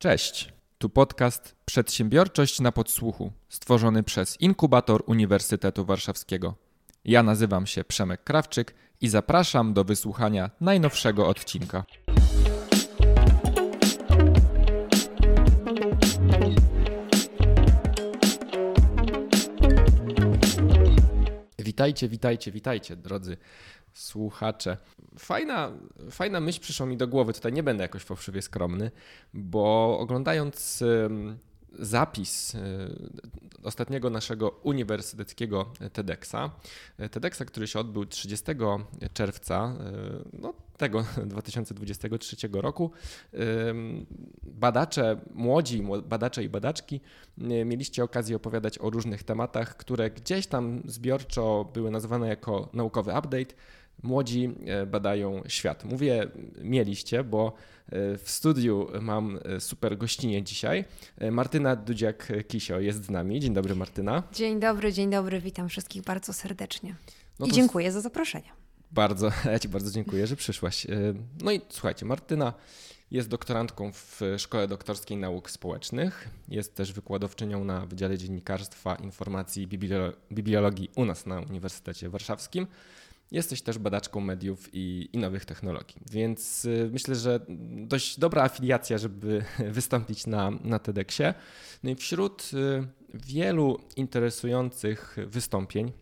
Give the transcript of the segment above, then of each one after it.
Cześć, tu podcast Przedsiębiorczość na podsłuchu, stworzony przez Inkubator Uniwersytetu Warszawskiego. Ja nazywam się Przemek Krawczyk i zapraszam do wysłuchania najnowszego odcinka. Witajcie, witajcie, witajcie, drodzy słuchacze. Fajna, fajna myśl przyszła mi do głowy. Tutaj nie będę jakoś fałszywie skromny, bo oglądając zapis y, ostatniego naszego uniwersyteckiego TEDxa, TEDxa, który się odbył 30 czerwca y, no, tego 2023 roku. Badacze, młodzi badacze i badaczki, mieliście okazję opowiadać o różnych tematach, które gdzieś tam zbiorczo były nazywane jako naukowy update młodzi e, badają świat. Mówię mieliście, bo e, w studiu mam e, super gościnie dzisiaj. Martyna Dudziak-Kisio jest z nami. Dzień dobry Martyna. Dzień dobry, dzień dobry. Witam wszystkich bardzo serdecznie. No I dziękuję za zaproszenie. Bardzo, ja Ci bardzo dziękuję, że przyszłaś. No i słuchajcie, Martyna jest doktorantką w Szkole Doktorskiej Nauk Społecznych. Jest też wykładowczynią na Wydziale Dziennikarstwa, Informacji i Bibliologii u nas na Uniwersytecie Warszawskim. Jesteś też badaczką mediów i, i, nowych technologii, więc y, myślę, że dość dobra afiliacja, żeby wystąpić na, na TEDxie. No i wśród y, wielu interesujących wystąpień,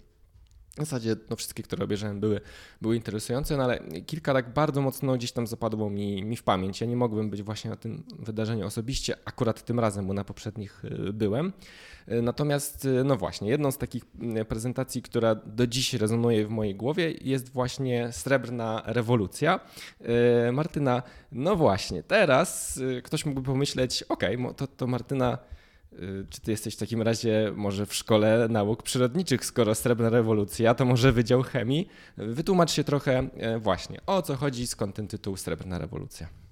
w zasadzie no, wszystkie, które obejrzałem, były, były interesujące, no ale kilka tak bardzo mocno gdzieś tam zapadło mi, mi w pamięć. Ja nie mogłem być właśnie na tym wydarzeniu osobiście, akurat tym razem, bo na poprzednich y, byłem. Y, natomiast, y, no właśnie, jedną z takich prezentacji, która do dziś rezonuje w mojej głowie, jest właśnie Srebrna Rewolucja. Martyna, no właśnie, teraz ktoś mógłby pomyśleć, okay, to, to Martyna czy ty jesteś w takim razie może w szkole nauk przyrodniczych, skoro srebrna rewolucja, to może Wydział Chemii? Wytłumacz się trochę e, właśnie, o co chodzi, skąd ten tytuł Srebrna rewolucja.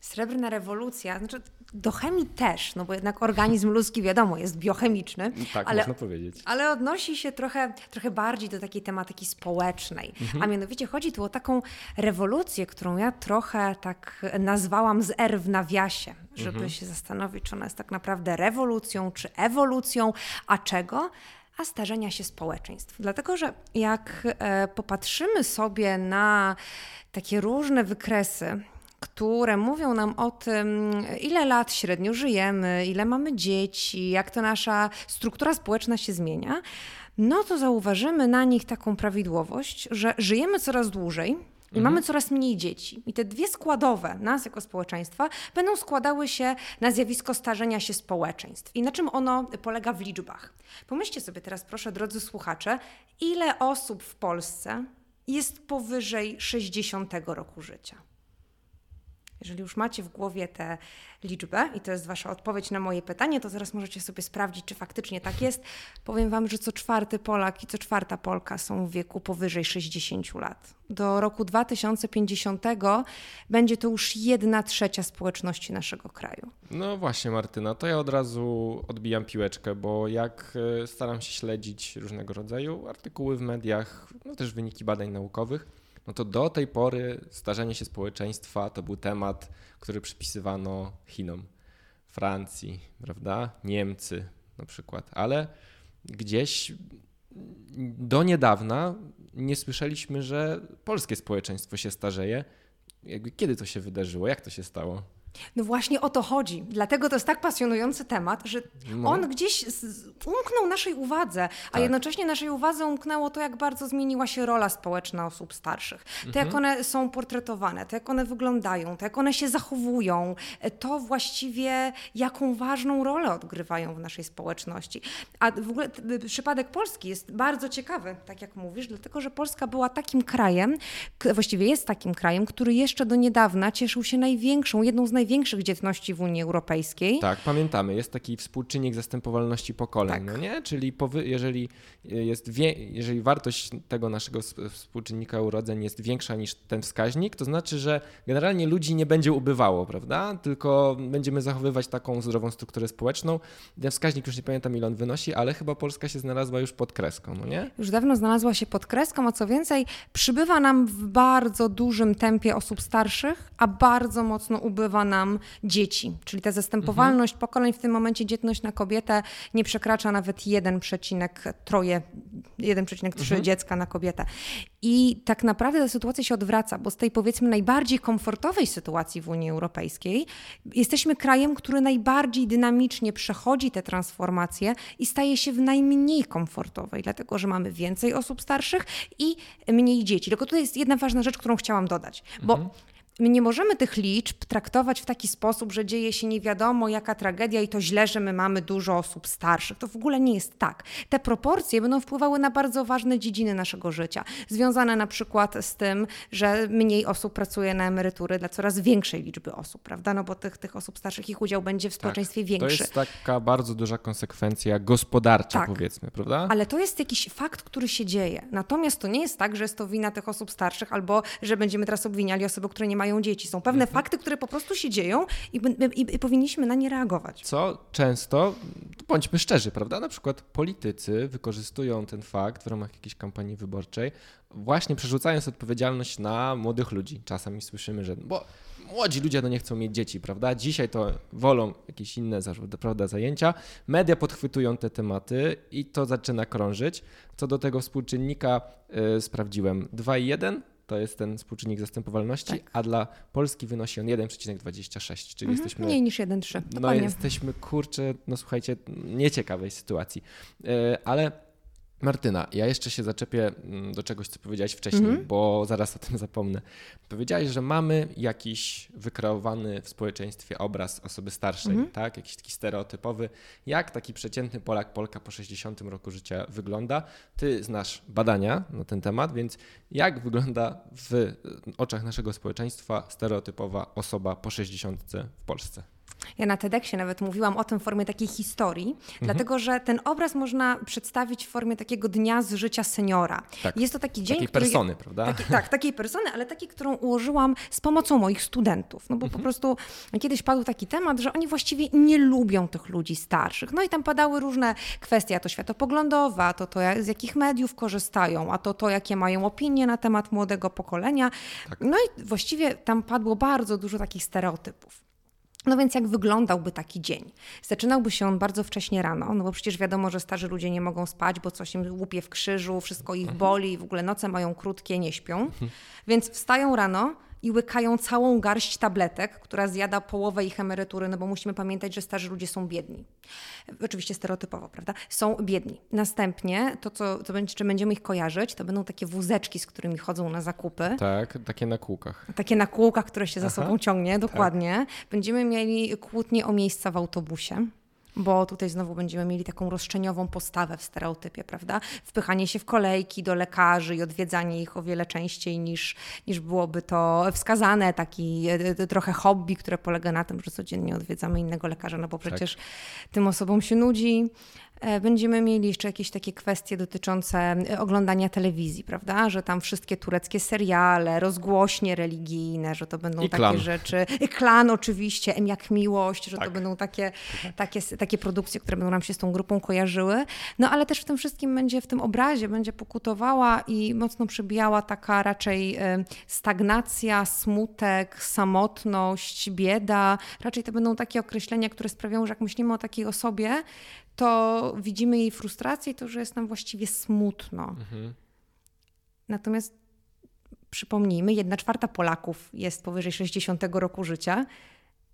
Srebrna rewolucja, znaczy do chemii też, no bo jednak organizm ludzki wiadomo jest biochemiczny. Tak, ale, można powiedzieć. Ale odnosi się trochę, trochę bardziej do takiej tematyki społecznej. Mhm. A mianowicie chodzi tu o taką rewolucję, którą ja trochę tak nazwałam z R w nawiasie, żeby mhm. się zastanowić, czy ona jest tak naprawdę rewolucją, czy ewolucją, a czego? a starzenia się społeczeństw. Dlatego, że jak e, popatrzymy sobie na takie różne wykresy które mówią nam o tym, ile lat średnio żyjemy, ile mamy dzieci, jak to nasza struktura społeczna się zmienia, no to zauważymy na nich taką prawidłowość, że żyjemy coraz dłużej. I mhm. mamy coraz mniej dzieci. I te dwie składowe nas jako społeczeństwa będą składały się na zjawisko starzenia się społeczeństw. I na czym ono polega w liczbach? Pomyślcie sobie teraz, proszę, drodzy słuchacze, ile osób w Polsce jest powyżej 60 roku życia? Jeżeli już macie w głowie tę liczbę i to jest Wasza odpowiedź na moje pytanie, to zaraz możecie sobie sprawdzić, czy faktycznie tak jest. Powiem Wam, że co czwarty Polak i co czwarta Polka są w wieku powyżej 60 lat. Do roku 2050 będzie to już jedna trzecia społeczności naszego kraju. No właśnie, Martyna, to ja od razu odbijam piłeczkę, bo jak e, staram się śledzić różnego rodzaju artykuły w mediach, no też wyniki badań naukowych, no to do tej pory starzenie się społeczeństwa to był temat, który przypisywano Chinom, Francji, prawda? Niemcy na przykład, ale gdzieś do niedawna nie słyszeliśmy, że polskie społeczeństwo się starzeje. Kiedy to się wydarzyło? Jak to się stało? No właśnie o to chodzi. Dlatego to jest tak pasjonujący temat, że no. on gdzieś umknął naszej uwadze, a tak. jednocześnie naszej uwadze umknęło to, jak bardzo zmieniła się rola społeczna osób starszych. To, mhm. jak one są portretowane, to, jak one wyglądają, to, jak one się zachowują, to właściwie jaką ważną rolę odgrywają w naszej społeczności. A w ogóle przypadek Polski jest bardzo ciekawy, tak jak mówisz, dlatego, że Polska była takim krajem, właściwie jest takim krajem, który jeszcze do niedawna cieszył się największą, jedną z największych dzietności w Unii Europejskiej. Tak, pamiętamy. Jest taki współczynnik zastępowalności pokoleń, tak. no nie? Czyli jeżeli, jest jeżeli wartość tego naszego współczynnika urodzeń jest większa niż ten wskaźnik, to znaczy, że generalnie ludzi nie będzie ubywało, prawda? Tylko będziemy zachowywać taką zdrową strukturę społeczną. Ten wskaźnik już nie pamiętam ile on wynosi, ale chyba Polska się znalazła już pod kreską, no nie? Już dawno znalazła się pod kreską, a co więcej, przybywa nam w bardzo dużym tempie osób starszych, a bardzo mocno ubywa nam nam dzieci, czyli ta zastępowalność mhm. pokoleń w tym momencie dzietność na kobietę nie przekracza nawet 1,3 1,3 mhm. dziecka na kobietę. I tak naprawdę ta sytuacja się odwraca, bo z tej powiedzmy najbardziej komfortowej sytuacji w Unii Europejskiej jesteśmy krajem, który najbardziej dynamicznie przechodzi te transformacje i staje się w najmniej komfortowej, dlatego że mamy więcej osób starszych i mniej dzieci. Tylko tutaj jest jedna ważna rzecz, którą chciałam dodać, bo mhm my nie możemy tych liczb traktować w taki sposób, że dzieje się nie wiadomo jaka tragedia i to źle, że my mamy dużo osób starszych. To w ogóle nie jest tak. Te proporcje będą wpływały na bardzo ważne dziedziny naszego życia, związane na przykład z tym, że mniej osób pracuje na emerytury dla coraz większej liczby osób, prawda? No bo tych, tych osób starszych, ich udział będzie w tak, społeczeństwie tak, większy. To jest taka bardzo duża konsekwencja gospodarcza, tak, powiedzmy, prawda? Ale to jest jakiś fakt, który się dzieje. Natomiast to nie jest tak, że jest to wina tych osób starszych albo że będziemy teraz obwiniali osoby, które nie mają mają dzieci. Są pewne mhm. fakty, które po prostu się dzieją i, i, i, powinniśmy na nie reagować. Co często, bądźmy szczerzy, prawda? Na przykład politycy wykorzystują ten fakt w ramach jakiejś kampanii wyborczej, właśnie przerzucając odpowiedzialność na młodych ludzi. Czasami słyszymy, że bo młodzi ludzie no nie chcą mieć dzieci, prawda? Dzisiaj to wolą jakieś inne prawda, zajęcia. Media podchwytują te tematy i to zaczyna krążyć. Co do tego współczynnika yy, sprawdziłem 2,1 to jest ten współczynnik zastępowalności, tak. a dla Polski wynosi on 1,26, czyli mhm, jesteśmy... Mniej niż 1,3. No jesteśmy, kurczę, no słuchajcie, nieciekawej sytuacji. E, ale Martyna, ja jeszcze się zaczepię mm, do czegoś, co powiedziałeś wcześniej, mm -hmm. bo zaraz o tym zapomnę. Powiedziałeś, że mamy jakiś wykreowany w społeczeństwie obraz osoby starszej, mm -hmm. tak? Jakiś taki stereotypowy. Jak taki przeciętny Polak, Polka po 60 roku życia wygląda? Ty znasz badania na ten temat, więc jak wygląda w oczach naszego społeczeństwa stereotypowa osoba po 60 w Polsce? Ja na TEDxie nawet mówiłam o tym w formie takiej historii, mhm. dlatego że ten obraz można przedstawić w formie takiego dnia z życia seniora. Tak. Jest to taki dzień, takiej który, persony, prawda? Taki, tak, takiej persony, ale takiej, którą ułożyłam z pomocą moich studentów. No bo mhm. po prostu kiedyś padł taki temat, że oni właściwie nie lubią tych ludzi starszych. No i tam padały różne kwestie, a to światopoglądowe, a to to z jakich mediów korzystają, a to to jakie mają opinie na temat młodego pokolenia. Tak. No i właściwie tam padło bardzo dużo takich stereotypów. No więc jak wyglądałby taki dzień? Zaczynałby się on bardzo wcześnie rano, no bo przecież wiadomo, że starzy ludzie nie mogą spać, bo coś im łupie w krzyżu, wszystko ich mhm. boli, w ogóle noce mają krótkie, nie śpią. Mhm. Więc wstają rano, i łykają całą garść tabletek, która zjada połowę ich emerytury, no bo musimy pamiętać, że starzy ludzie są biedni. Oczywiście stereotypowo, prawda? Są biedni. Następnie to, co, co będzie, czy będziemy ich kojarzyć, to będą takie wózeczki, z którymi chodzą na zakupy. Tak, takie na kółkach. Takie na kółkach, które się Aha. za sobą ciągnie, dokładnie. Tak. Będziemy mieli kłótnie o miejsca w autobusie bo tutaj znowu będziemy mieli taką roszczeniową postawę w stereotypie, prawda? Wpychanie się w kolejki do lekarzy i odwiedzanie ich o wiele częściej niż, niż byłoby to wskazane, taki e, e, trochę hobby, które polega na tym, że codziennie odwiedzamy innego lekarza, no bo tak. przecież tak. tym osobom się nudzi. E, będziemy mieli jeszcze jakieś takie kwestie dotyczące e, oglądania telewizji, prawda? Że tam wszystkie tureckie seriale, rozgłośnie religijne, że to będą I takie klan. rzeczy. Klan oczywiście, M jak miłość, że tak. to będą takie, takie, takie produkcje, które będą nam się z tą grupą kojarzyły. No ale też w tym wszystkim będzie, w tym obrazie będzie pokutowała i mocno przebijała taka raczej e, stagnacja, smutek, samotność, bieda. Raczej to będą takie określenia, które sprawiają, że jak myślimy o takiej osobie, to widzimy jej frustrację i to, że jest nam właściwie smutno. Mhm. Natomiast przypomnijmy, jedna czwarta Polaków jest powyżej 60 roku życia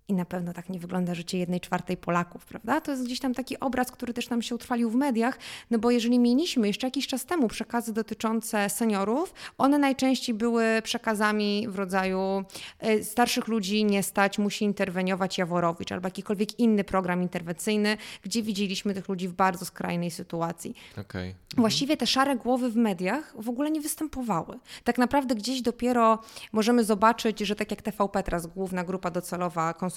i na pewno tak nie wygląda życie jednej czwartej Polaków, prawda? To jest gdzieś tam taki obraz, który też nam się utrwalił w mediach, no bo jeżeli mieliśmy jeszcze jakiś czas temu przekazy dotyczące seniorów, one najczęściej były przekazami w rodzaju e, starszych ludzi nie stać, musi interweniować Jaworowicz albo jakikolwiek inny program interwencyjny, gdzie widzieliśmy tych ludzi w bardzo skrajnej sytuacji. Okay. Mhm. Właściwie te szare głowy w mediach w ogóle nie występowały. Tak naprawdę gdzieś dopiero możemy zobaczyć, że tak jak TVP teraz, główna grupa docelowa konsumentów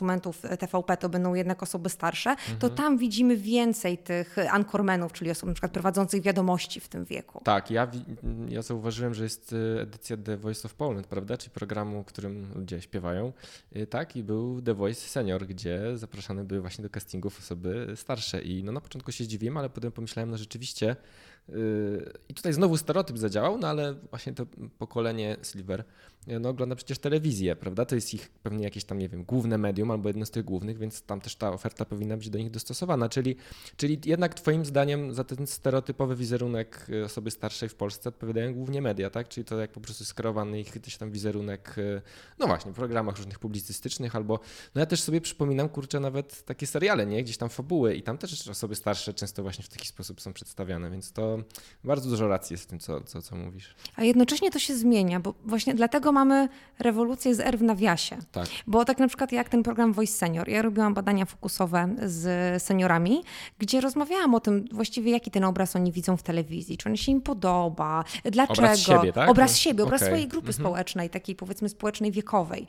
TVP to będą jednak osoby starsze, mhm. to tam widzimy więcej tych ankormenów, czyli osób na przykład prowadzących wiadomości w tym wieku. Tak, ja, ja zauważyłem, że jest y, edycja The Voice of Poland, prawda, czyli programu, którym ludzie śpiewają. Tak, i był The Voice Senior, gdzie zapraszane były właśnie do castingów osoby starsze i no na początku się zdziwiłem, ale potem pomyślałem, no rzeczywiście I tutaj znowu stereotyp zadziałał, no ale właśnie to pokolenie Silver no, ogląda przecież telewizję, prawda? To jest ich pewnie jakieś tam, nie wiem, główne medium albo jedno z tych głównych, więc tam też ta oferta powinna być do nich dostosowana. Czyli, czyli jednak Twoim zdaniem za ten stereotypowy wizerunek osoby starszej w Polsce odpowiadają głównie media, tak? Czyli to jak po prostu skierowany ich jakiś tam wizerunek, no właśnie, w programach różnych publicystycznych albo, no ja też sobie przypominam, kurczę, nawet takie seriale, nie? Gdzieś tam fabuły i tam też osoby starsze często właśnie w taki sposób są przedstawiane, więc to bardzo dużo racji jest w tym, co, co, co mówisz. A jednocześnie to się zmienia, bo właśnie dlatego mamy rewolucję z R w nawiasie. Tak. Bo tak na przykład jak ten program Voice Senior, ja robiłam badania fokusowe z seniorami, gdzie rozmawiałam o tym właściwie, jaki ten obraz oni widzą w telewizji, czy on się im podoba, dlaczego. Obraz siebie, tak? Obraz siebie, obraz okay. swojej grupy mhm. społecznej, takiej powiedzmy społecznej wiekowej.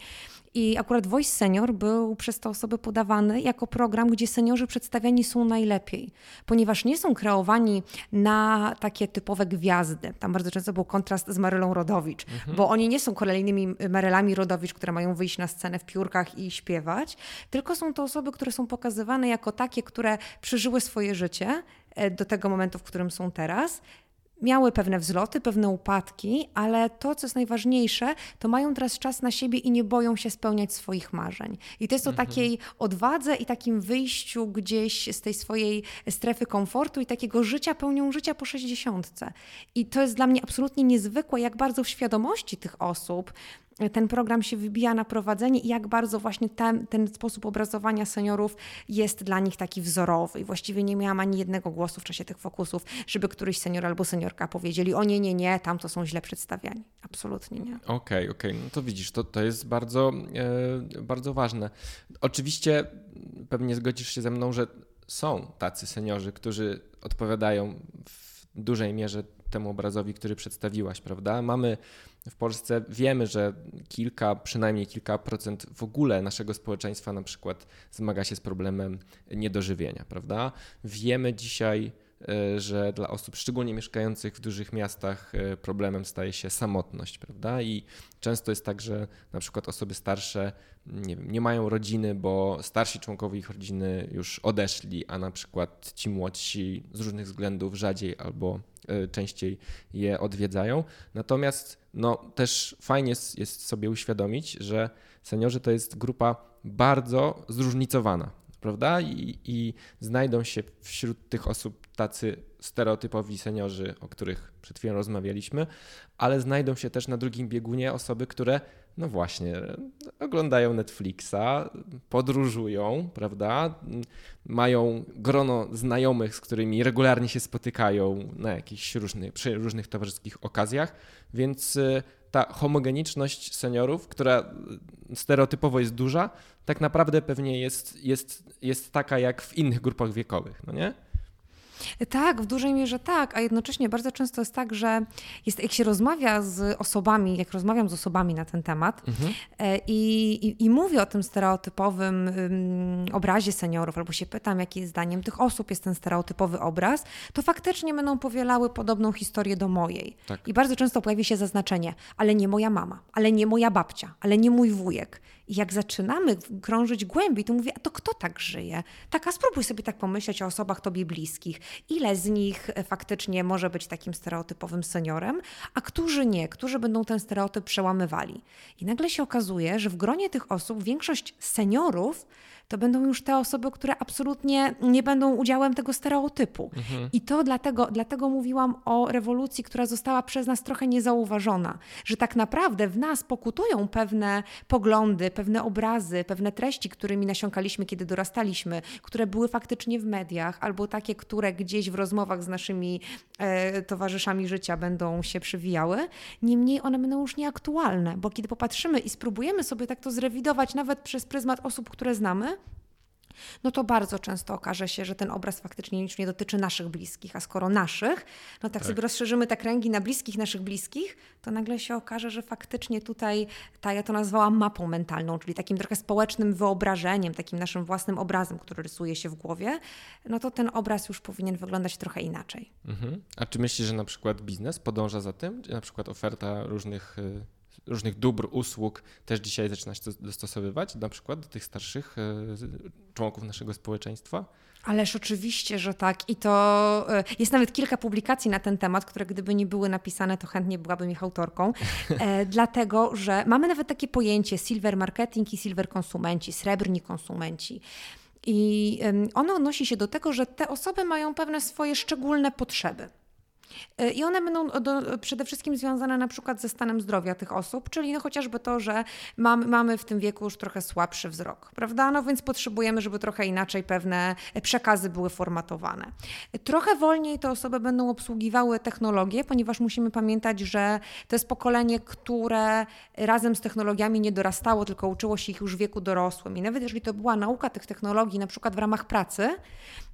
I akurat Voice Senior był przez te osoby podawany jako program, gdzie seniorzy przedstawiani są najlepiej, ponieważ nie są kreowani na takie typowe gwiazdy. Tam bardzo często był kontrast z Marylą Rodowicz, mhm. bo oni nie są kolejnymi Marylami Rodowicz, które mają wyjść na scenę w piórkach i śpiewać, tylko są to osoby, które są pokazywane jako takie, które przeżyły swoje życie e, do tego momentu, w którym są teraz miały pewne wzloty, pewne upadki, ale to, co jest najważniejsze, to mają teraz czas na siebie i nie boją się spełniać swoich marzeń. I to jest o mhm. takiej odwadze i takim wyjściu gdzieś z tej swojej strefy komfortu i takiego życia pełnią życia po sześćdziesiątce. I to jest dla mnie absolutnie niezwykłe, jak bardzo w świadomości tych osób ten program się wybija na prowadzenie i jak bardzo właśnie ten, ten sposób obrazowania seniorów jest dla nich taki wzorowy. I właściwie nie miałam ani jednego głosu w czasie tych fokusów, żeby któryś senior albo seniorka powiedzieli: O nie, nie, nie, tam to są źle przedstawiani. Absolutnie nie. Okej, okay, okej. Okay. No to widzisz, to, to jest bardzo, e, bardzo ważne. Oczywiście pewnie zgodzisz się ze mną, że są tacy seniorzy, którzy odpowiadają w dużej mierze temu obrazowi, który przedstawiłaś, prawda? Mamy w Polsce, wiemy, że kilka, przynajmniej kilka procent w ogóle naszego społeczeństwa na przykład zmaga się z problemem niedożywienia, prawda? Wiemy dzisiaj, że dla osób szczególnie mieszkających w dużych miastach e, problemem staje się samotność, prawda? I często jest tak, że na przykład osoby starsze nie, wiem, nie mają rodziny, bo starsi członkowie ich rodziny już odeszli, a na przykład ci młodsi z różnych względów rzadziej albo E, częściej je odwiedzają. Natomiast no, też fajnie jest sobie uświadomić, że seniorzy to jest grupa bardzo zróżnicowana, prawda? I, I, znajdą się wśród tych osób tacy stereotypowi seniorzy, o których przed chwilą rozmawialiśmy, ale znajdą się też na drugim biegunie osoby, które no właśnie, oglądają Netflixa, podróżują, prawda? Mają grono znajomych, z którymi regularnie się spotykają na jakichś różnych, przy różnych towarzyskich okazjach, więc ta homogeniczność seniorów, która stereotypowo jest duża, tak naprawdę pewnie jest, jest, jest taka jak w innych grupach wiekowych, no nie? Tak, w dużej mierze tak, a jednocześnie bardzo często jest tak, że jest, jak się rozmawia z osobami, jak rozmawiam z osobami na ten temat mhm. E, i, i, i, mówię o tym stereotypowym obrazie seniorów, albo się pytam, jaki zdaniem tych osób jest ten stereotypowy obraz, to faktycznie będą powielały podobną historię do mojej. Tak. I bardzo często pojawi się zaznaczenie, ale nie moja mama, ale nie moja babcia, ale nie mój wujek. I jak zaczynamy krążyć głębiej, to mówię, a to kto tak żyje? Tak, a spróbuj sobie tak pomyśleć o osobach tobie bliskich. Ile z nich e, faktycznie może być takim stereotypowym seniorem, a którzy nie, którzy będą ten stereotyp przełamywali. I nagle się okazuje, że w gronie tych osób większość seniorów to będą już te osoby, które absolutnie nie będą udziałem tego stereotypu. Mhm. I to dlatego, dlatego mówiłam o rewolucji, która została przez nas trochę niezauważona, że tak naprawdę w nas pokutują pewne poglądy, pewne obrazy, pewne treści, którymi nasiąkaliśmy, kiedy dorastaliśmy, które były faktycznie w mediach, albo takie, które gdzieś w rozmowach z naszymi e, towarzyszami życia będą się przywijały. Niemniej one będą już nieaktualne, bo kiedy popatrzymy i spróbujemy sobie tak to zrewidować, nawet przez pryzmat osób, które znamy, no to bardzo często okaże się, że ten obraz faktycznie już nie dotyczy naszych bliskich, a skoro naszych, no tak, tak. sobie rozszerzymy te kręgi na bliskich naszych bliskich, to nagle się okaże, że faktycznie tutaj, ta ja to nazwałam mapą mentalną, czyli takim trochę społecznym wyobrażeniem, takim naszym własnym obrazem, który rysuje się w głowie, no to ten obraz już powinien wyglądać trochę inaczej. Mhm. A czy myślisz, że na przykład biznes podąża za tym? Na przykład oferta różnych y, różnych dóbr, usług też dzisiaj zaczyna się dostosowywać, na przykład do tych starszych członków naszego społeczeństwa? Ależ oczywiście, że tak. I to e, jest nawet kilka publikacji na ten temat, które gdyby nie były napisane, to chętnie byłabym ich autorką. E, dlatego, że mamy nawet takie pojęcie silver marketing i silver konsumenci, srebrni konsumenci. I ono odnosi się do tego, że te osoby mają pewne swoje szczególne potrzeby. E, I one będą do, przede wszystkim związane na przykład ze stanem zdrowia tych osób, czyli no chociażby to, że mamy, mamy w tym wieku już trochę słabszy wzrok, prawda? No więc potrzebujemy, żeby trochę inaczej pewne przekazy były formatowane. Trochę wolniej te osoby będą obsługiwały technologię, ponieważ musimy pamiętać, że to jest pokolenie, które razem z technologiami nie dorastało, tylko uczyło się ich już w wieku dorosłym. I nawet jeżeli to była nauka tych technologii, na przykład w ramach pracy,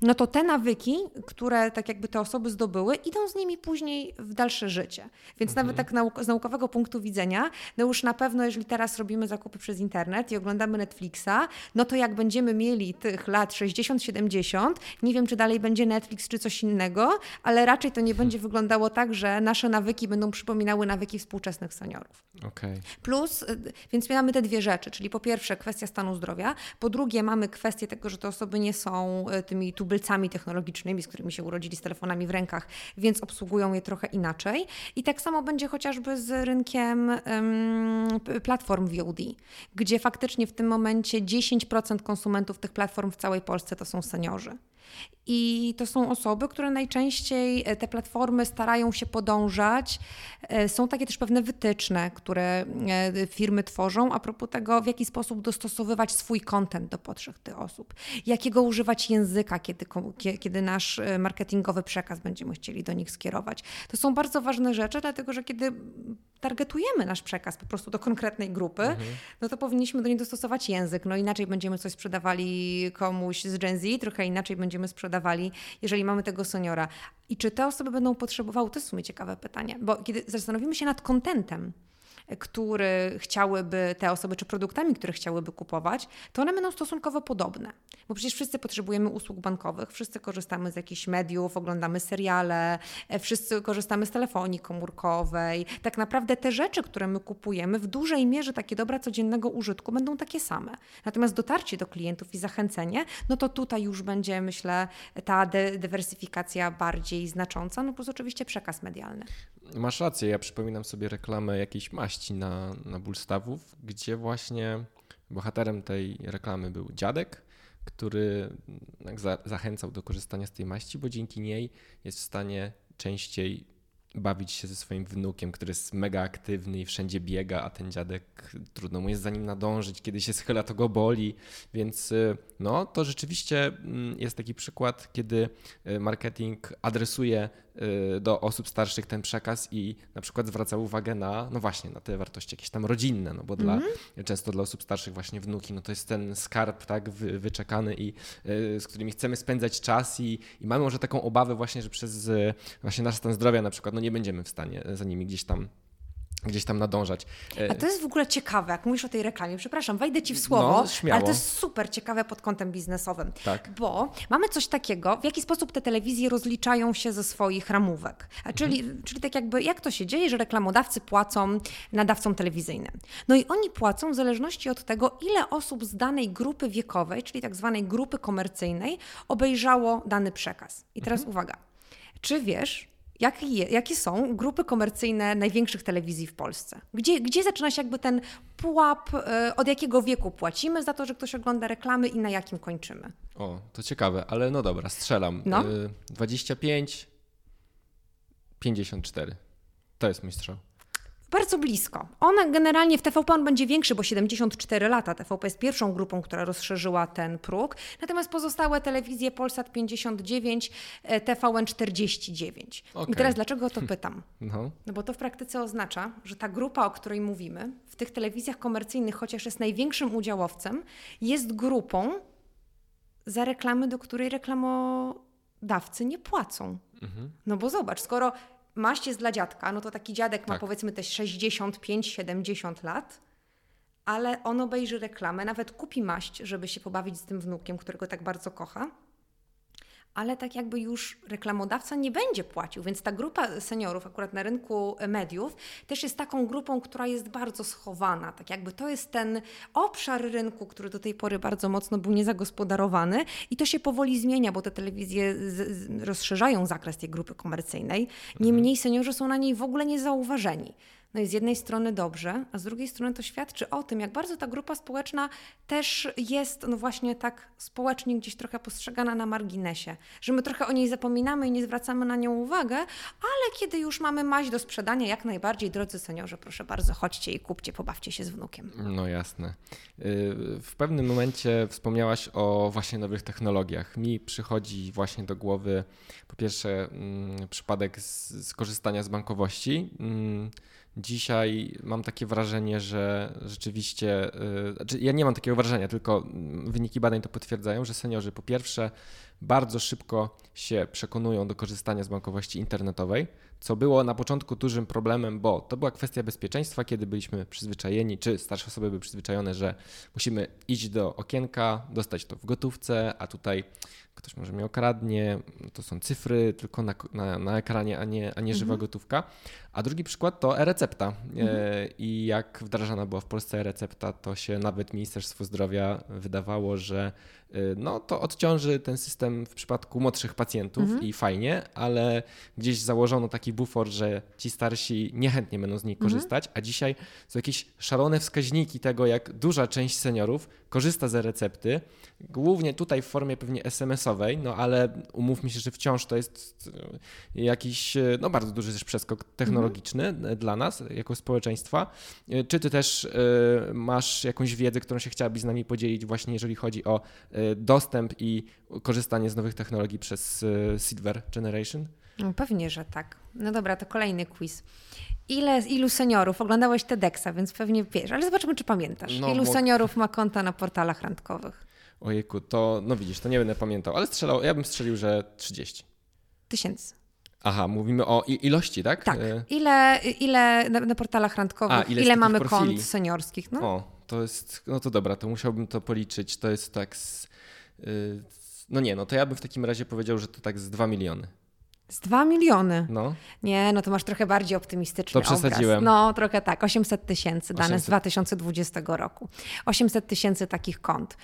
no to te nawyki, które tak jakby te osoby zdobyły, idą z nimi nimi później w dalsze życie. Więc mhm. nawet tak nauk z naukowego punktu widzenia, no już na pewno, jeżeli teraz robimy zakupy przez internet i oglądamy Netflixa, no to jak będziemy mieli tych lat 60-70, nie wiem, czy dalej będzie Netflix czy coś innego, ale raczej to nie będzie wyglądało tak, że nasze nawyki będą przypominały nawyki współczesnych seniorów. Okay. Plus, y, więc mamy te dwie rzeczy, czyli po pierwsze kwestia stanu zdrowia, po drugie mamy kwestię tego, że te osoby nie są y, tymi tubylcami technologicznymi, z którymi się urodzili z telefonami w rękach, więc obsługują je trochę inaczej. I tak samo będzie chociażby z rynkiem platform VOD, gdzie faktycznie w tym momencie 10% konsumentów tych platform w całej Polsce to są seniorzy. I to są osoby, które najczęściej e, te platformy starają się podążać. E, są takie też pewne wytyczne, które e, firmy tworzą a propos tego, w jaki sposób dostosowywać swój kontent do potrzeb tych osób, jakiego używać języka, kiedy, kiedy nasz marketingowy przekaz będziemy chcieli do nich skierować. To są bardzo ważne rzeczy, dlatego że kiedy targetujemy nasz przekaz po prostu do konkretnej grupy, mhm. no to powinniśmy do niej dostosować język. No inaczej będziemy coś sprzedawali komuś z Gen Z, trochę inaczej będziemy sprzedawali, jeżeli mamy tego seniora. I czy te osoby będą potrzebowały, to jest w sumie ciekawe pytanie, bo kiedy zastanowimy się nad kontentem, który chciałyby te osoby, czy produktami, które chciałyby kupować, to one będą stosunkowo podobne. Bo przecież wszyscy potrzebujemy usług bankowych, wszyscy korzystamy z jakichś mediów, oglądamy seriale, e, wszyscy korzystamy z telefonii komórkowej. Tak naprawdę te rzeczy, które my kupujemy, w dużej mierze takie dobra codziennego użytku będą takie same. Natomiast dotarcie do klientów i zachęcenie, no to tutaj już będzie, myślę, ta dywersyfikacja bardziej znacząca, no plus oczywiście przekaz medialny. Masz rację, ja przypominam sobie reklamę jakiejś maści na, na ból stawów, gdzie właśnie bohaterem tej reklamy był dziadek, który za, zachęcał do korzystania z tej maści, bo dzięki niej jest w stanie częściej bawić się ze swoim wnukiem, który jest mega aktywny i wszędzie biega, a ten dziadek trudno mu jest za nim nadążyć, kiedy się schyla, to go boli, więc y, no to rzeczywiście mm, jest taki przykład, kiedy y, marketing adresuje do osób starszych ten przekaz i na przykład zwraca uwagę na, no właśnie, na te wartości jakieś tam rodzinne, no bo mm -hmm. dla, mhm. często dla osób starszych właśnie wnuki, no to jest ten skarb, tak, wy, wyczekany i z którymi chcemy spędzać czas i, i mamy może taką obawę właśnie, że przez właśnie nasz stan zdrowia na przykład, no nie będziemy w stanie za nimi gdzieś tam gdzieś tam nadążać. A to jest w ogóle ciekawe, jak mówisz o tej reklamie. Przepraszam, wejdę ci w słowo, no, ale to jest super ciekawe pod kątem biznesowym. Tak. Bo mamy coś takiego, w jaki sposób te telewizje rozliczają się ze swoich ramówek. A czyli, mhm. czyli tak jakby, jak to się dzieje, że reklamodawcy płacą nadawcom telewizyjnym. No i oni płacą w zależności od tego, ile osób z danej grupy wiekowej, czyli tak zwanej grupy komercyjnej, obejrzało dany przekaz. I teraz mhm. uwaga. Czy wiesz, Jakie, jakie są grupy komercyjne największych telewizji w Polsce? Gdzie, gdzie zaczyna się jakby ten pułap, e, od jakiego wieku płacimy za to, że ktoś ogląda reklamy i na jakim kończymy? O, to ciekawe, ale no dobra, strzelam. No? 25, 54. To jest mój strzał. Bardzo blisko. Ona generalnie w TVP on będzie większy, bo 74 lata. TVP jest pierwszą grupą, która rozszerzyła ten próg. Natomiast pozostałe telewizje Polsat 59, e, TVN 49. Okay. I teraz dlaczego o to pytam? No. no bo to w praktyce oznacza, że ta grupa, o której mówimy, w tych telewizjach komercyjnych, chociaż jest największym udziałowcem, jest grupą, za reklamy, do której reklamodawcy nie płacą. Mhm. No bo zobacz, skoro maść jest dla dziadka, no to taki dziadek tak. ma powiedzmy te 65-70 lat, ale on obejrzy reklamę, nawet kupi maść, żeby się pobawić z tym wnukiem, którego tak bardzo kocha. Ale tak jakby już reklamodawca nie będzie płacił, więc ta grupa seniorów akurat na rynku mediów też jest taką grupą, która jest bardzo schowana, tak jakby to jest ten obszar rynku, który do tej pory bardzo mocno był niezagospodarowany i to się powoli zmienia, bo te telewizje rozszerzają zakres tej grupy komercyjnej, niemniej seniorzy są na niej w ogóle niezauważeni. No i z jednej strony dobrze, a z drugiej strony to świadczy o tym, jak bardzo ta grupa społeczna też jest, no właśnie tak społecznie gdzieś trochę postrzegana na marginesie, że my trochę o niej zapominamy i nie zwracamy na nią uwagę, ale kiedy już mamy maść do sprzedania, jak najbardziej, drodzy seniorzy, proszę bardzo, chodźcie i kupcie, pobawcie się z wnukiem. No jasne. Y, w pewnym momencie wspomniałaś o właśnie nowych technologiach. Mi przychodzi właśnie do głowy po pierwsze mm, przypadek skorzystania z bankowości mm, Dzisiaj mam takie wrażenie, że rzeczywiście, yy, znaczy ja nie mam takiego wrażenia, tylko wyniki badań to potwierdzają, że seniorzy po pierwsze bardzo szybko się przekonują do korzystania z bankowości internetowej, co było na początku dużym problemem, bo to była kwestia bezpieczeństwa, kiedy byliśmy przyzwyczajeni, czy starsze osoby były przyzwyczajone, że musimy iść do okienka, dostać to w gotówce, a tutaj ktoś może mnie okradnie, to są cyfry tylko na, na, na ekranie, a nie, a nie żywa mhm. gotówka. A drugi przykład to e-recepta. Mhm. E, I jak wdrażana była w Polsce e-recepta, to się nawet Ministerstwo Zdrowia wydawało, że no to odciąży ten system w przypadku młodszych pacjentów mhm. i fajnie, ale gdzieś założono taki bufor, że ci starsi niechętnie będą z niej mhm. korzystać, a dzisiaj są jakieś szalone wskaźniki tego, jak duża część seniorów korzysta ze recepty, głównie tutaj w formie pewnie SMS-owej, no ale umówmy się, że wciąż to jest y, jakiś y, no bardzo duży też przeskok technologiczny mhm. dla nas jako społeczeństwa. Czy ty też masz jakąś wiedzę, którą się chciałabyś z nami podzielić właśnie jeżeli chodzi o dostęp i korzystanie z nowych technologii przez e, Silver Generation? No, pewnie, że tak. No dobra, to kolejny quiz. Ile, ilu seniorów oglądałeś TEDxa, więc pewnie wiesz, ale zobaczymy, czy pamiętasz. No, ilu bo... seniorów ma konta na portalach randkowych? Ojejku, to no widzisz, to nie będę pamiętał, ale strzelał, ja bym strzelił, że 30. Tysięcy. Aha, mówimy o ilości, tak? Tak. E, ile, ile na, na portalach randkowych, A, ile, ile mamy profili? kont seniorskich? No? O, to jest, no to dobra, to musiałbym to policzyć. To jest tak z, yy, no nie, no to ja bym w takim razie powiedział, że to tak z 2 miliony. Z 2 miliony? No. Nie, no to masz trochę bardziej optymistyczny To przesadziłem. Obraz. No, trochę tak. 800 tysięcy, dane 800. z 2020 roku. 800 tysięcy takich kont.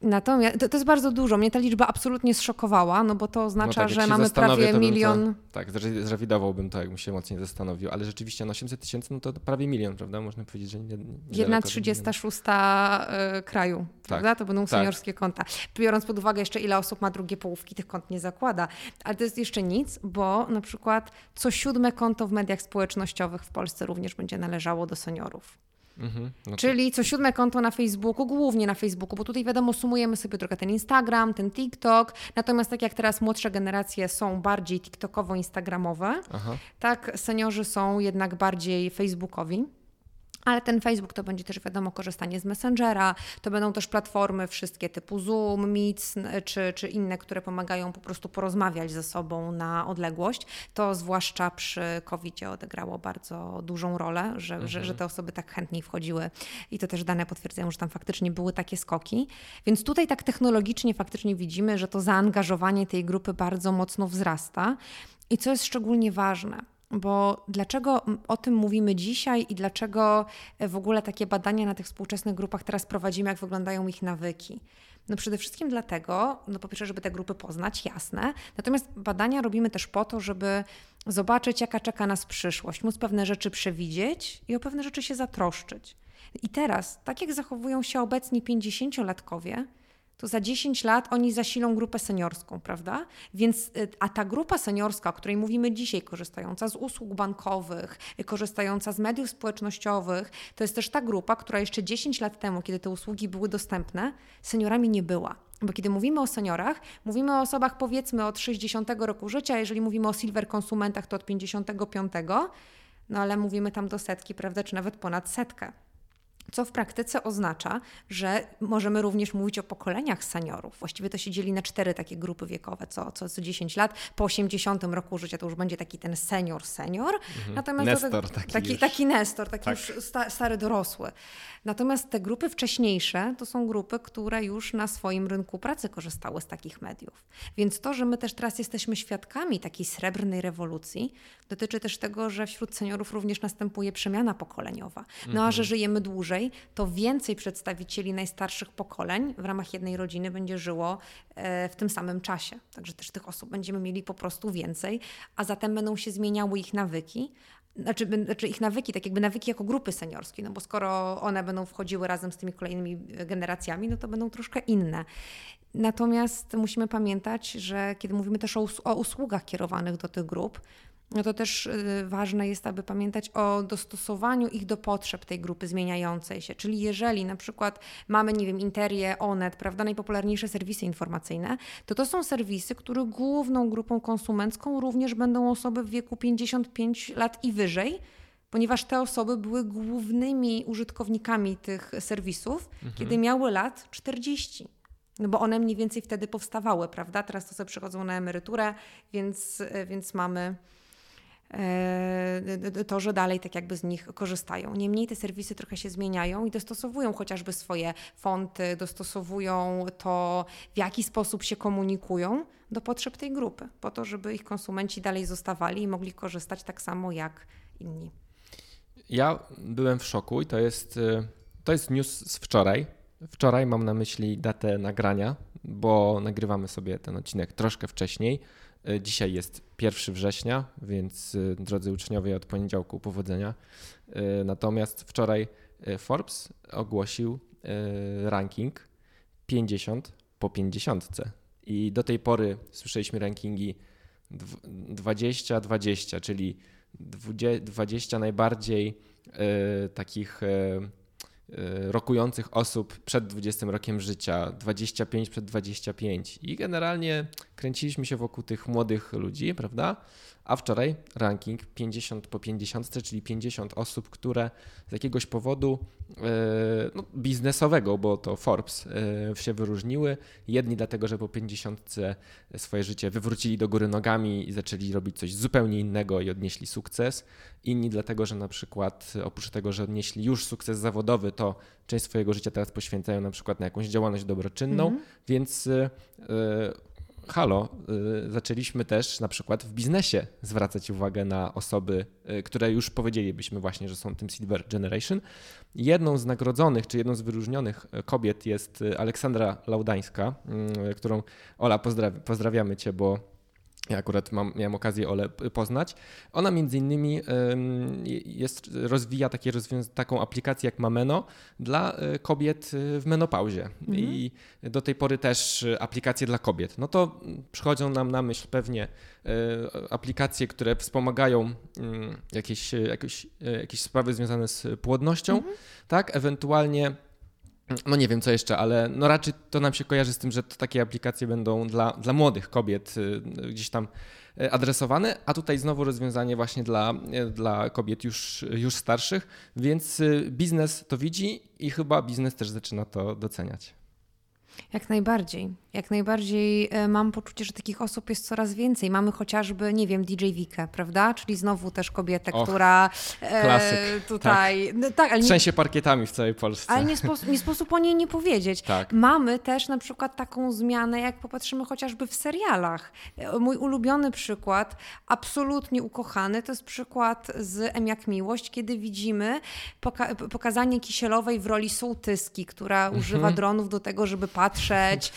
Natomiast to, to, jest bardzo dużo. Mnie ta liczba absolutnie zszokowała, no bo to oznacza, no tak, że mamy prawie milion. To, tak, zrewidowałbym to, jakbym się mocniej zastanowił, ale rzeczywiście no 800 tysięcy no to prawie milion, prawda? Można powiedzieć, że nie. Jedna 36 y, kraju, tak, prawda? To będą tak. seniorskie konta. Biorąc pod uwagę jeszcze, ile osób ma drugie połówki, tych kont nie zakłada. Ale to jest jeszcze nic, bo na przykład co siódme konto w mediach społecznościowych w Polsce również będzie należało do seniorów. Mhm, no Czyli co siódme konto na Facebooku, głównie na Facebooku, bo tutaj wiadomo, sumujemy sobie trochę ten Instagram, ten TikTok. Natomiast tak jak teraz młodsze generacje są bardziej TikTokowo-Instagramowe, tak seniorzy są jednak bardziej Facebookowi. Ale ten Facebook to będzie też wiadomo korzystanie z Messengera, to będą też platformy wszystkie typu Zoom, Meet czy, czy inne, które pomagają po prostu porozmawiać ze sobą na odległość. To zwłaszcza przy covid odegrało bardzo dużą rolę, że, mhm. że, że te osoby tak chętniej wchodziły i to też dane potwierdzają, że tam faktycznie były takie skoki. Więc tutaj tak technologicznie faktycznie widzimy, że to zaangażowanie tej grupy bardzo mocno wzrasta. I co jest szczególnie ważne, bo dlaczego o tym mówimy dzisiaj i dlaczego e, w ogóle takie badania na tych współczesnych grupach teraz prowadzimy, jak wyglądają ich nawyki? No przede wszystkim dlatego, no po pierwsze, żeby te grupy poznać, jasne. Natomiast badania robimy też po to, żeby zobaczyć, jaka czeka nas przyszłość, móc pewne rzeczy przewidzieć i o pewne rzeczy się zatroszczyć. I teraz, tak jak zachowują się obecni 50-latkowie, to za 10 lat oni zasilą grupę seniorską, prawda? Więc, y, a ta grupa seniorska, o której mówimy dzisiaj, korzystająca z usług bankowych, y, korzystająca z mediów społecznościowych, to jest też ta grupa, która jeszcze 10 lat temu, kiedy te usługi były dostępne, seniorami nie była. Bo kiedy mówimy o seniorach, mówimy o osobach powiedzmy od 60 roku życia, jeżeli mówimy o silver konsumentach, to od 55, no ale mówimy tam do setki, prawda, czy nawet ponad setkę. Co w praktyce oznacza, że możemy również mówić o pokoleniach seniorów. Właściwie to się dzieli na cztery takie grupy wiekowe, co, co, co 10 lat. Po 80 roku życia to już będzie taki ten senior, senior. Mhm. Natomiast nestor, taki, taki, taki nestor, taki tak. już sta, stary dorosły. Natomiast te grupy wcześniejsze to są grupy, które już na swoim rynku pracy korzystały z takich mediów. Więc to, że my też teraz jesteśmy świadkami takiej srebrnej rewolucji, dotyczy też tego, że wśród seniorów również następuje przemiana pokoleniowa. No mhm. a że żyjemy dłużej, to więcej przedstawicieli najstarszych pokoleń w ramach jednej rodziny będzie żyło e, w tym samym czasie. Także też tych osób będziemy mieli po prostu więcej, a zatem będą się zmieniały ich nawyki, znaczy, znaczy ich nawyki, tak jakby nawyki jako grupy seniorskie, no bo skoro one będą wchodziły razem z tymi kolejnymi generacjami, no to będą troszkę inne. Natomiast musimy pamiętać, że kiedy mówimy też o usługach kierowanych do tych grup, no to też y, ważne jest, aby pamiętać o dostosowaniu ich do potrzeb tej grupy zmieniającej się. Czyli jeżeli na przykład mamy, nie wiem, Interię, Onet, prawda, najpopularniejsze serwisy informacyjne, to to są serwisy, których główną grupą konsumencką również będą osoby w wieku 55 lat i wyżej, ponieważ te osoby były głównymi użytkownikami tych serwisów, mhm. kiedy miały lat 40. No bo one mniej więcej wtedy powstawały, prawda? Teraz to sobie przychodzą na emeryturę, więc, więc mamy to, że dalej tak jakby z nich korzystają. Niemniej te serwisy trochę się zmieniają i dostosowują chociażby swoje fonty, dostosowują to, w jaki sposób się komunikują do potrzeb tej grupy, po to, żeby ich konsumenci dalej zostawali i mogli korzystać tak samo jak inni. Ja byłem w szoku i to jest, e, to jest news z wczoraj. Wczoraj mam na myśli datę nagrania, bo nagrywamy sobie ten odcinek troszkę wcześniej. E, dzisiaj jest 1 września, więc e, drodzy uczniowie, od poniedziałku powodzenia. E, natomiast wczoraj Forbes ogłosił ranking 50 po 50. I do tej pory słyszeliśmy rankingi 20-20, czyli 20 najbardziej takich rokujących osób przed 20 rokiem życia, 25 przed 25 i generalnie kręciliśmy się wokół tych młodych ludzi, prawda? A wczoraj ranking 50 po 50, czyli 50 osób, które z jakiegoś powodu e, no, biznesowego, bo to Forbes e, się wyróżniły. Jedni dlatego, że po 50 swoje życie wywrócili do góry nogami i zaczęli robić coś zupełnie innego i odnieśli sukces. Inni dlatego, że na przykład oprócz tego, że odnieśli już sukces zawodowy, to część swojego życia teraz poświęcają na przykład na jakąś działalność dobroczynną, mm -hmm. więc e, halo, y, zaczęliśmy też na przykład w biznesie zwracać uwagę na osoby, y, które już powiedzielibyśmy właśnie, że są tym Silver Generation. Jedną z nagrodzonych, czy jedną z wyróżnionych y, kobiet jest Aleksandra Laudańska, którą Ola pozdrawiamy Cię, bo ja akurat mam, miałem okazję Ole poznać. Ona między innymi jest, rozwija takie taką aplikację jak Mameno dla e, kobiet e, w menopauzie mhm. i do tej pory też e, aplikacje dla kobiet. No to przychodzą nam na myśl pewnie aplikacje, które wspomagają mm, jakieś, jakieś, jakieś sprawy związane z płodnością, mhm. tak? Ewentualnie no nie wiem co jeszcze, ale no raczej to nam się kojarzy z tym, że to takie aplikacje będą dla, dla młodych kobiet y, gdzieś tam y, adresowane, a tutaj znowu rozwiązanie właśnie dla, y, dla kobiet już, już starszych, więc biznes to widzi i chyba biznes też zaczyna to doceniać. Jak najbardziej. Jak najbardziej e, mam poczucie, że takich osób jest coraz więcej. Mamy chociażby, nie wiem, DJ Wikę, prawda? Czyli znowu też kobietę, Och, która e, tutaj. Tak. No, tak, ale Trzęsie parkietami w całej Polsce. Ale nie, sposób, nie sposób o niej nie powiedzieć. Tak. Mamy też na przykład taką zmianę, jak popatrzymy chociażby w serialach. E, mój ulubiony przykład, absolutnie ukochany, to jest przykład z M jak Miłość, kiedy widzimy poka pokazanie Kisielowej w roli sołtyski, która używa mhm. dronów do tego, żeby patrzeć,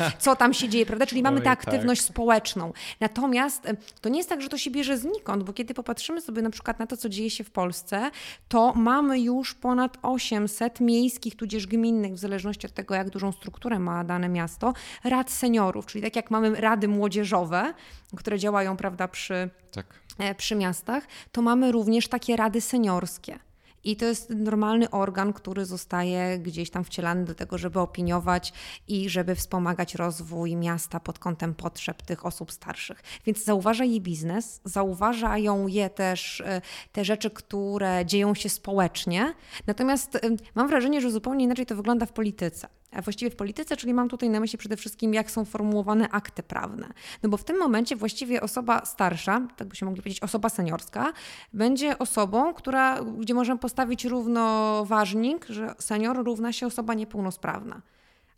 co tam się dzieje, prawda? Czyli mamy Oj, tę aktywność tak. społeczną. Natomiast to nie jest tak, że to się bierze znikąd, bo kiedy popatrzymy sobie na przykład na to, co dzieje się w Polsce, to mamy już ponad 800 miejskich, tudzież gminnych, w zależności od tego, jak dużą strukturę ma dane miasto, rad seniorów, czyli tak jak mamy rady młodzieżowe, które działają, prawda, przy, tak. E, przy miastach, to mamy również takie rady seniorskie. I to jest normalny organ, który zostaje gdzieś tam wcielany do tego, żeby opiniować i żeby wspomagać rozwój miasta pod kątem potrzeb tych osób starszych. Więc zauważa je biznes, zauważają je też e, te rzeczy, które dzieją się społecznie. Natomiast e, mam wrażenie, że zupełnie inaczej to wygląda w polityce właściwie w polityce, czyli mam tutaj na myśli przede wszystkim, jak są formułowane akty prawne. No bo w tym momencie właściwie osoba starsza, tak byśmy mogli powiedzieć, osoba seniorska, będzie osobą, która, gdzie możemy postawić równoważnik, że senior równa się osoba niepełnosprawna.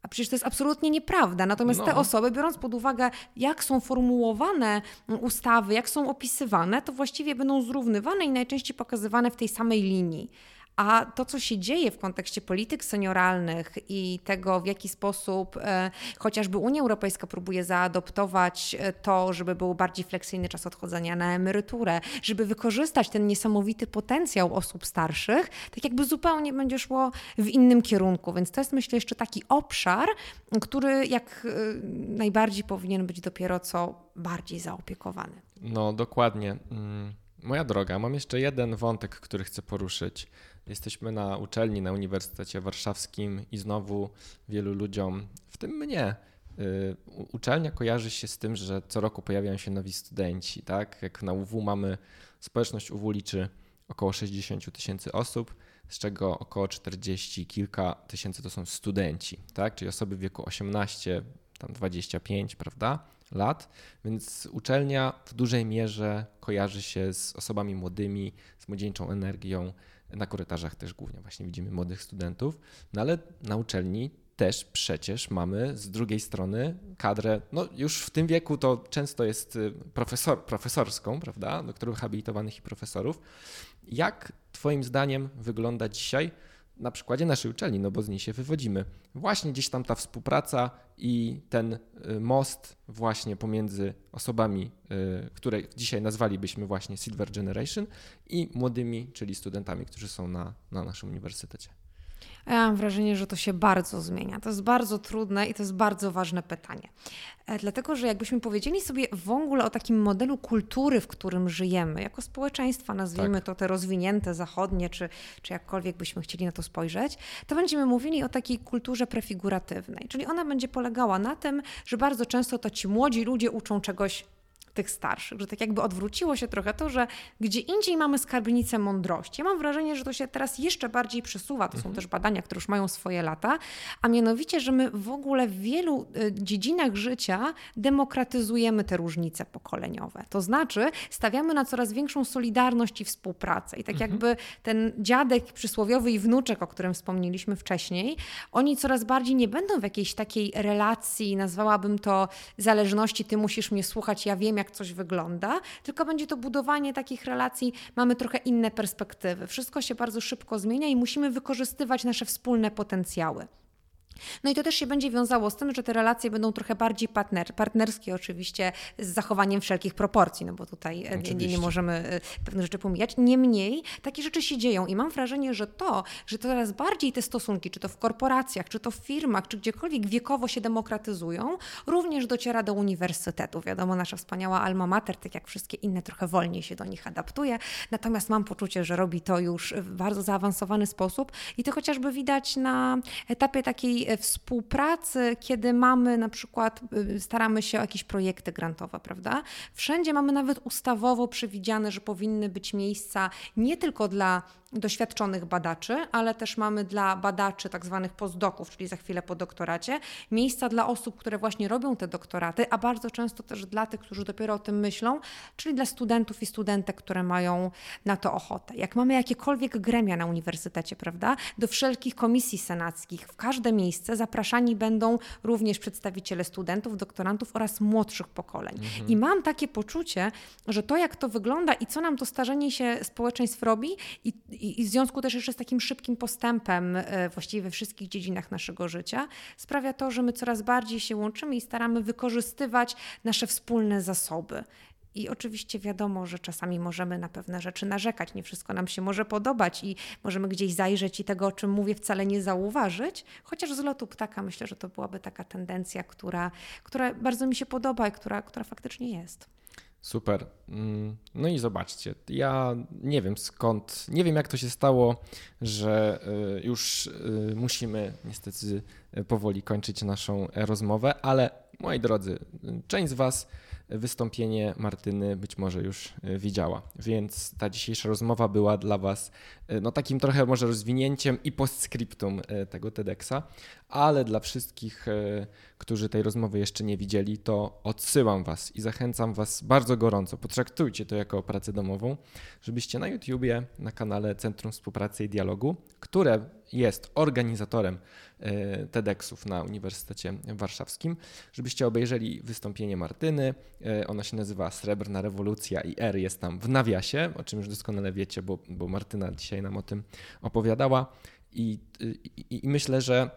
A przecież to jest absolutnie nieprawda. Natomiast no. te osoby, biorąc pod uwagę, jak są formułowane ustawy, jak są opisywane, to właściwie będą zrównywane i najczęściej pokazywane w tej samej linii. A to, co się dzieje w kontekście polityk senioralnych i tego, w jaki sposób e, chociażby Unia Europejska próbuje zaadoptować e, to, żeby był bardziej fleksyjny czas odchodzenia na emeryturę, żeby wykorzystać ten niesamowity potencjał osób starszych, tak jakby zupełnie będzie szło w innym kierunku. Więc to jest, myślę, jeszcze taki obszar, który jak e, najbardziej powinien być dopiero co bardziej zaopiekowany. No, dokładnie. Mm, moja droga, mam jeszcze jeden wątek, który chcę poruszyć. Jesteśmy na uczelni na Uniwersytecie Warszawskim i znowu wielu ludziom, w tym mnie, y, uczelnia kojarzy się z tym, że co roku pojawiają się nowi studenci. Tak? Jak na UW mamy, społeczność UW liczy około 60 tysięcy osób, z czego około 40 kilka tysięcy to są studenci, tak? czyli osoby w wieku 18, tam 25, prawda? lat, więc uczelnia w dużej mierze kojarzy się z osobami młodymi, z młodzieńczą energią, na korytarzach też głównie właśnie widzimy młodych studentów, no ale na uczelni też przecież mamy z drugiej strony kadrę, no już w tym wieku to często jest y, profesor, profesorską, prawda, doktorów habilitowanych i profesorów. Jak Twoim zdaniem wygląda dzisiaj na przykładzie naszej uczelni, no bo z niej się wywodzimy. Właśnie gdzieś tam ta współpraca i ten y, most właśnie pomiędzy osobami, y, które dzisiaj nazwalibyśmy właśnie Silver Generation i młodymi, czyli studentami, którzy są na, na naszym uniwersytecie. Ja mam wrażenie, że to się bardzo zmienia. To jest bardzo trudne i to jest bardzo ważne pytanie. E, dlatego, że jakbyśmy powiedzieli sobie w ogóle o takim modelu kultury, w którym żyjemy, jako społeczeństwa, nazwijmy tak. to te rozwinięte, zachodnie, czy, czy jakkolwiek byśmy chcieli na to spojrzeć, to będziemy mówili o takiej kulturze prefiguratywnej. Czyli ona będzie polegała na tym, że bardzo często to ci młodzi ludzie uczą czegoś tych starszych, że tak jakby odwróciło się trochę to, że gdzie indziej mamy skarbnicę mądrości. Ja mam wrażenie, że to się teraz jeszcze bardziej przesuwa. To mhm. są też badania, które już mają swoje lata, a mianowicie, że my w ogóle w wielu y, dziedzinach życia demokratyzujemy te różnice pokoleniowe. To znaczy, stawiamy na coraz większą solidarność i współpracę. I tak mhm. jakby ten dziadek przysłowiowy i wnuczek, o którym wspomnieliśmy wcześniej, oni coraz bardziej nie będą w jakiejś takiej relacji, nazwałabym to zależności, ty musisz mnie słuchać, ja wiem, jak coś wygląda, tylko będzie to budowanie takich relacji, mamy trochę inne perspektywy. Wszystko się bardzo szybko zmienia i musimy wykorzystywać nasze wspólne potencjały. No i to też się będzie wiązało z tym, że te relacje będą trochę bardziej partner, partnerskie, oczywiście z zachowaniem wszelkich proporcji, no bo tutaj e, nie, nie, możemy e, pewne rzeczy pomijać. Niemniej takie rzeczy się dzieją i mam wrażenie, że to, że coraz bardziej te stosunki, czy to w korporacjach, czy to w firmach, czy gdziekolwiek wiekowo się demokratyzują, również dociera do uniwersytetów. Wiadomo, nasza wspaniała alma mater, tak jak wszystkie inne, trochę wolniej się do nich adaptuje, natomiast mam poczucie, że robi to już w bardzo zaawansowany sposób i to chociażby widać na etapie takiej współpracy, kiedy mamy na przykład, y, staramy się o jakieś projekty grantowe, prawda? Wszędzie mamy nawet ustawowo przewidziane, że powinny być miejsca nie tylko dla doświadczonych badaczy, ale też mamy dla badaczy tak zwanych postdoków, czyli za chwilę po doktoracie, miejsca dla osób, które właśnie robią te doktoraty, a bardzo często też dla tych, którzy dopiero o tym myślą, czyli dla studentów i studentek, które mają na to ochotę. Jak mamy jakiekolwiek gremia na uniwersytecie, prawda, do wszelkich komisji senackich, w każde miejsce zapraszani będą również przedstawiciele studentów, doktorantów oraz młodszych pokoleń. Mhm. I mam takie poczucie, że to jak to wygląda i co nam to starzenie się społeczeństw robi i i, w związku też jeszcze z takim szybkim postępem e, właściwie we wszystkich dziedzinach naszego życia sprawia to, że my coraz bardziej się łączymy i staramy wykorzystywać nasze wspólne zasoby. I oczywiście wiadomo, że czasami możemy na pewne rzeczy narzekać, nie wszystko nam się może podobać i możemy gdzieś zajrzeć i tego, o czym mówię, wcale nie zauważyć. Chociaż z lotu ptaka myślę, że to byłaby taka tendencja, która, która bardzo mi się podoba i która, która faktycznie jest. Super. Mm, no i zobaczcie, ja nie wiem skąd, nie wiem jak to się stało, że y, już y, musimy niestety powoli kończyć naszą rozmowę, ale moi drodzy, część z Was wystąpienie Martyny być może już e, widziała. Więc ta dzisiejsza rozmowa była dla Was e, no, takim trochę może rozwinięciem i postscriptum e, tego TEDxa, ale dla wszystkich, którzy tej rozmowy jeszcze nie widzieli, to odsyłam Was i zachęcam Was bardzo gorąco. Potraktujcie to jako pracę domową, żebyście na YouTubie, na kanale Centrum Współpracy i Dialogu, które jest organizatorem TEDxów na Uniwersytecie Warszawskim, żebyście obejrzeli wystąpienie Martyny. E, ona się nazywa Srebrna Rewolucja i R jest tam w nawiasie, o czym już doskonale wiecie, bo, bo Martyna dzisiaj nam o tym opowiadała. I, i, i myślę, że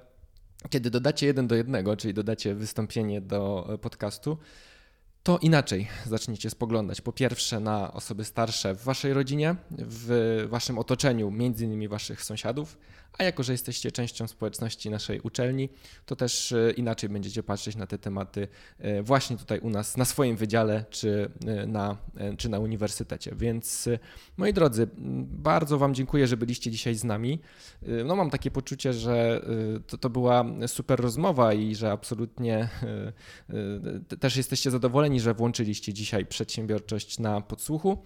kiedy dodacie jeden do jednego, czyli dodacie wystąpienie do podcastu, to inaczej zaczniecie spoglądać. Po pierwsze, na osoby starsze w waszej rodzinie, w waszym otoczeniu, między innymi waszych sąsiadów, a jako, że jesteście częścią społeczności naszej uczelni, to też e, inaczej będziecie patrzeć na te tematy e, właśnie tutaj u nas, na swoim wydziale czy e, na, czy na uniwersytecie. Więc moi drodzy, bardzo Wam dziękuję, że byliście dzisiaj z nami. No, mam takie poczucie, że to, to była super rozmowa i że absolutnie też jesteście zadowoleni, że włączyliście dzisiaj przedsiębiorczość na podsłuchu.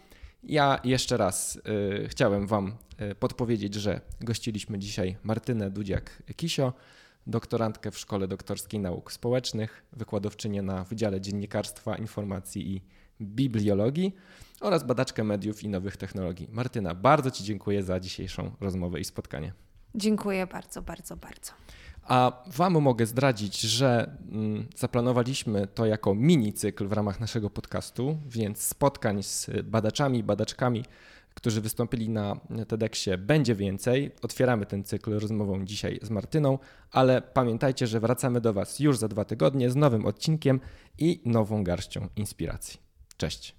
Ja jeszcze raz y, chciałem Wam y, podpowiedzieć, że gościliśmy dzisiaj Martynę Dudziak-Kisio, doktorantkę w Szkole Doktorskiej Nauk Społecznych, wykładowczynię na Wydziale Dziennikarstwa, Informacji i Bibliologii oraz badaczkę mediów i nowych technologii. Martyna, bardzo Ci dziękuję za dzisiejszą rozmowę i spotkanie. Dziękuję bardzo, bardzo, bardzo. A Wam mogę zdradzić, że mm, zaplanowaliśmy to jako mini cykl w ramach naszego podcastu, więc spotkań z badaczami, badaczkami, którzy wystąpili na TEDxie będzie więcej. Otwieramy ten cykl rozmową dzisiaj z Martyną, ale pamiętajcie, że wracamy do Was już za dwa tygodnie z nowym odcinkiem i nową garścią inspiracji. Cześć.